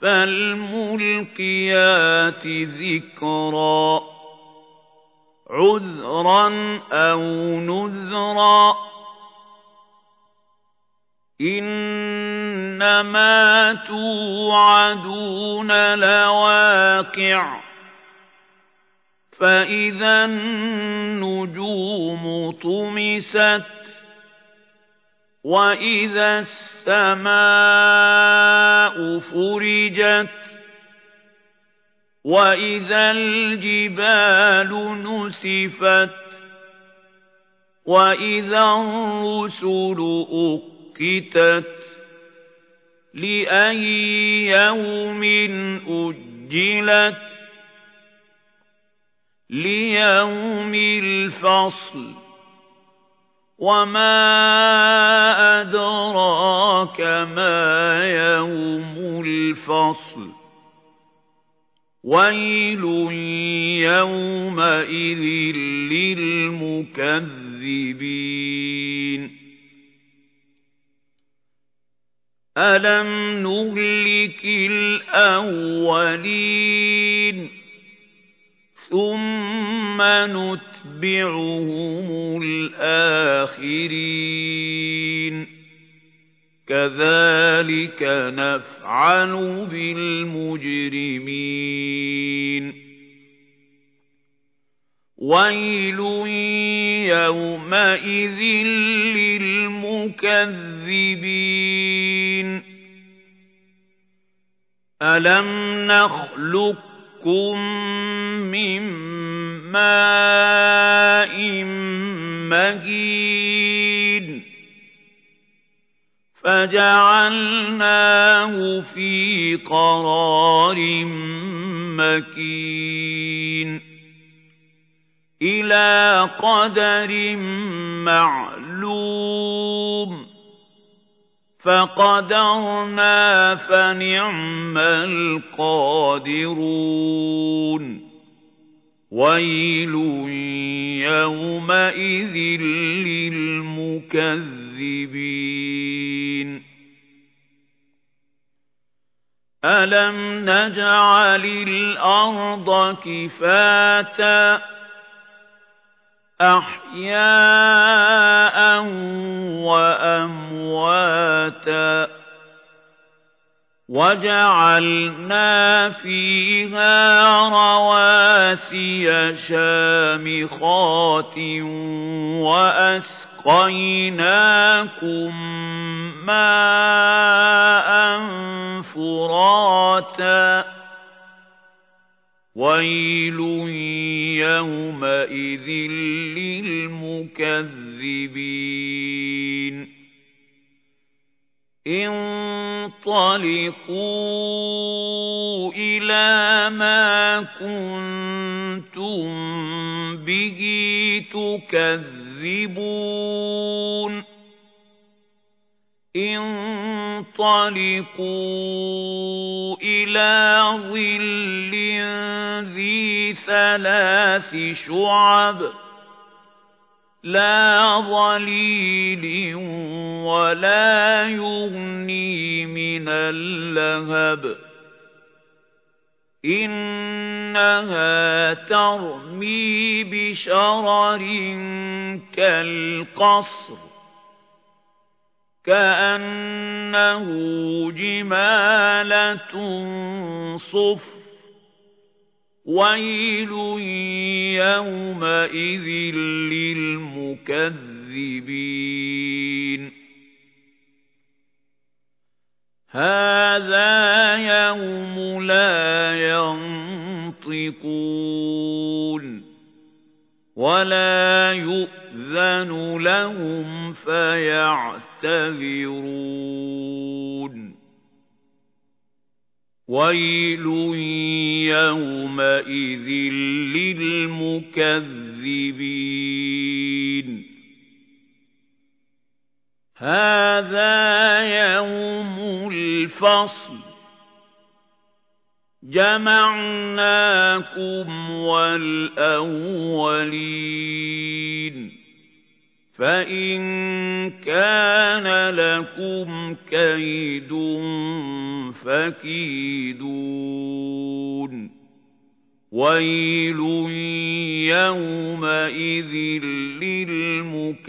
فالملقيات ذكرا عذرا أو نذرا إنما توعدون لواقع فإذا النجوم طمست وإذا السماء فرجت وإذا الجبال نسفت وإذا الرسل أقتت لأي يوم أجلت ليوم الفصل وما أدراك ما يوم الفصل ويل يومئذ للمكذبين ألم نهلك الأولين ثم نتبعهم الآخرين كذلك نفعل بالمجرمين ويل يومئذ للمكذبين ألم نخلقكم من ماء مهين فجعلناه في قرار مكين إلى قدر معلوم فقدرنا فنعم القادرون ويل يومئذ للمكذبين ألم نجعل الأرض كفاتا أحياء وأمواتا وجعلنا فيها رواسي شامخات وأسقيناكم ماء فراتا ويل يومئذ للمكذبين انطلقوا إلى ما كنتم به تكذبون. انطلقوا إلى ظل ذي ثلاث شعب. لا ظليل ولا يغني من اللهب. إنها ترمي بشرر كالقصر كأنه جمالة صفر. ويل يومئذ للمكذبين هذا يوم لا ينطقون ولا يؤذن لهم فيعتذرون وَيْلٌ يَوْمَئِذٍ لِّلْمُكَذِّبِينَ هَٰذَا يَوْمُ الْفَصْلِ جَمَعْنَاكُمْ وَالْأَوَّلِينَ فَإِن كَانَ لَكُمْ كَيْدٌ فَكِيدُونِ وَيْلٌ يَوْمَئِذٍ لِّلْمُكَذِّبِينَ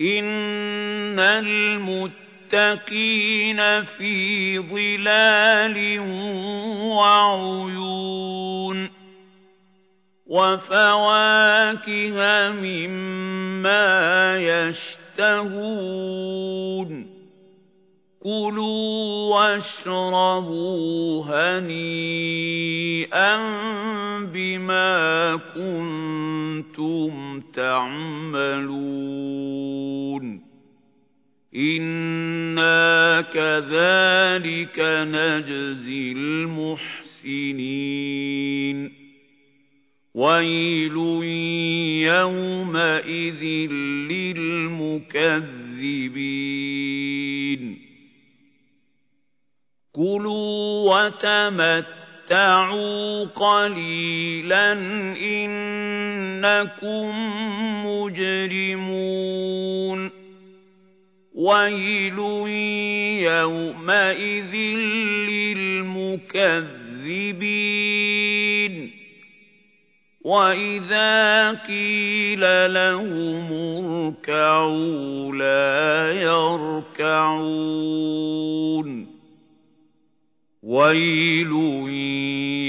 إِنَّ الْمُتَّقِينَ فِي ظِلَالٍ وَعُيُونٍ وَفَوَاكِهَ مِمَّا يَشْتَهُونَ. كُلُوا وَاشْرَبُوا هَنِيئًا بِمَا كُنتُمْ تَعْمَلُونَ. إِنَّا كَذَلِكَ نَجْزِي الْمُحْسِنِينَ. وَيْلٌ يَوْمَئِذٍ لِّلْمُكَذِّبِينَ كُلُوا وَتَمَتَّعُوا قَلِيلًا إِنَّكُم مُّجْرِمُونَ وَيْلٌ يَوْمَئِذٍ لِّلْمُكَذِّبِينَ وَإِذَا قِيلَ لَهُمُ ارْكَعُوا لَا يَرْكَعُونَ وَيْلٌ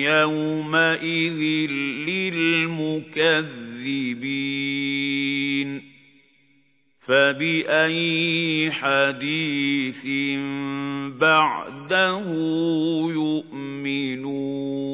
يَوْمَئِذٍ لِّلْمُكَذِّبِينَ فَبِأَيِّ حَدِيثٍ بَعْدَهُ يُؤْمِنُونَ